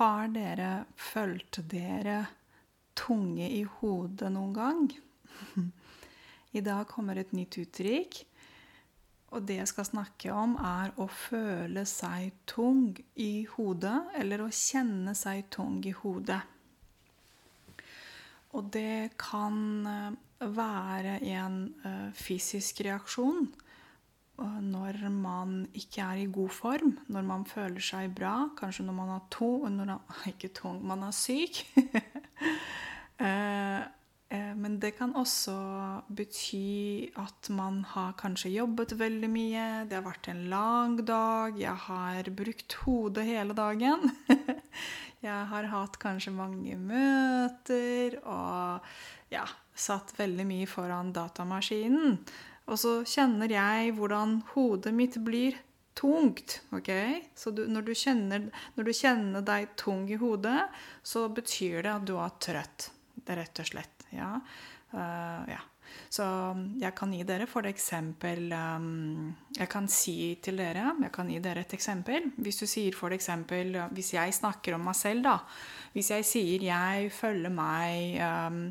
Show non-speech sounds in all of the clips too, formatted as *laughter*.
Har dere følt dere tunge i hodet noen gang? *laughs* I dag kommer et nytt uttrykk. Og det jeg skal snakke om, er å føle seg tung i hodet, eller å kjenne seg tung i hodet. Og det kan eh, være en uh, fysisk reaksjon når man ikke er i god form, når man føler seg bra, kanskje når man er to, når man, *laughs* ikke tung, man er syk. uh, *laughs* men det kan også bety at man har kanskje jobbet veldig mye, det har vært en lang dag, jeg har brukt hodet hele dagen. *laughs* Jeg har hatt kanskje mange møter og ja, satt veldig mye foran datamaskinen. Og så kjenner jeg hvordan hodet mitt blir tungt. ok? Så du, når, du kjenner, når, du kjenner, deg tung i hodet, så betyr det at du er trøtt. Det er rett og slett. Ja. Uh, ja. Så jeg kan gi dere for eksempel um, Jeg kan si til dere Jeg kan gi dere et eksempel. Hvis du sier for eksempel Hvis jeg snakker om meg selv, da. Hvis jeg sier jeg føler meg um,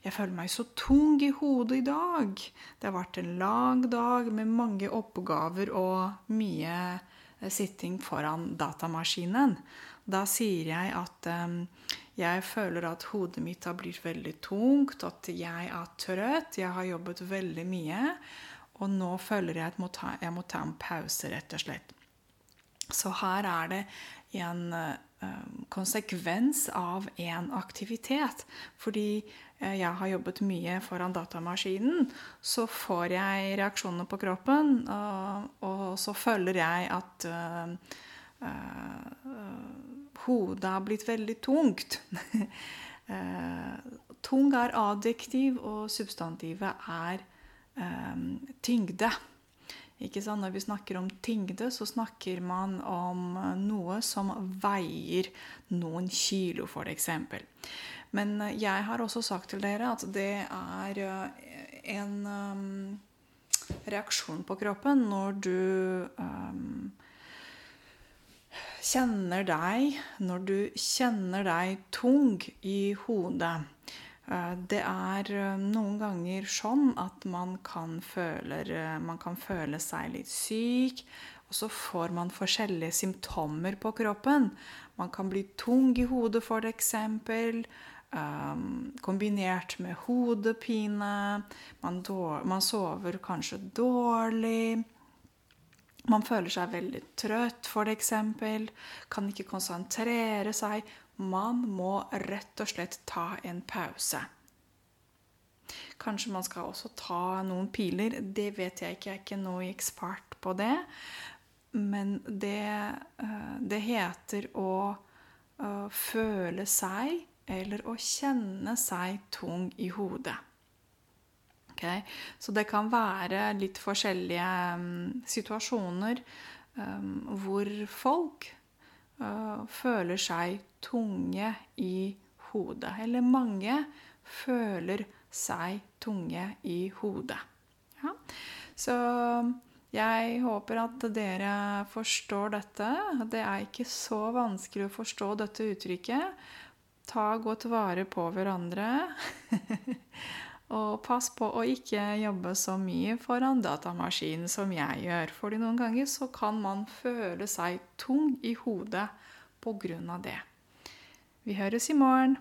jeg føler meg så tung i hodet i dag. Det har vært en lang dag med mange oppgaver og mye eh, sitting foran datamaskinen. Da sier jeg at um, jeg føler at hodet mitt har blitt veldig tungt, at jeg er trøtt, jeg har jobbet veldig mye. Og nå føler jeg at jeg må ta, jeg må ta en pause, rett og slett. Så her er det en uh, konsekvens av en aktivitet. Fordi uh, jeg har jobbet mye foran datamaskinen, så får jeg reaksjoner på kroppen, uh, og så føler jeg at hodet har blitt veldig tungt. *laughs* Eh, tung er adjektiv, og substantivet er um, tyngde. Ikke sant? Når vi snakker om tyngde, så snakker man om noe som veier noen kilo, f.eks. Men jeg har også sagt til dere at det er en um, reaksjon på kroppen når du um, kjenner deg når du kjenner deg tung i hodet. Eh, det er eh, noen ganger sånn at man kan føle, eh, man kan føle seg litt syk. Og så får man forskjellige symptomer på kroppen. Man kan bli tung i hodet, f.eks. Um, kombinert med hodepine. Man, man sover kanskje dårlig. Man føler seg veldig trøtt, f.eks. Kan ikke konsentrere seg. Man må rett og slett ta en pause. Kanskje man skal også ta noen piler. Det vet jeg ikke. Jeg er ikke noe ekspert på det. Men det, eh, det heter å eh, føle seg eller å kjenne seg tung i hodet. Okay? Så det kan være litt forskjellige um, situasjoner um, hvor folk uh, føler seg tunge i hodet. Eller mange føler seg tunge i hodet. Ja? Så jeg håper at dere forstår dette. Det er ikke så vanskelig å forstå dette uttrykket. Ta godt vare på hverandre. *laughs* Og pass på å ikke jobbe så mye foran datamaskinen som jeg gjør. Fordi noen ganger så kan man føle seg tung i hodet av det. Vi høres i morgen.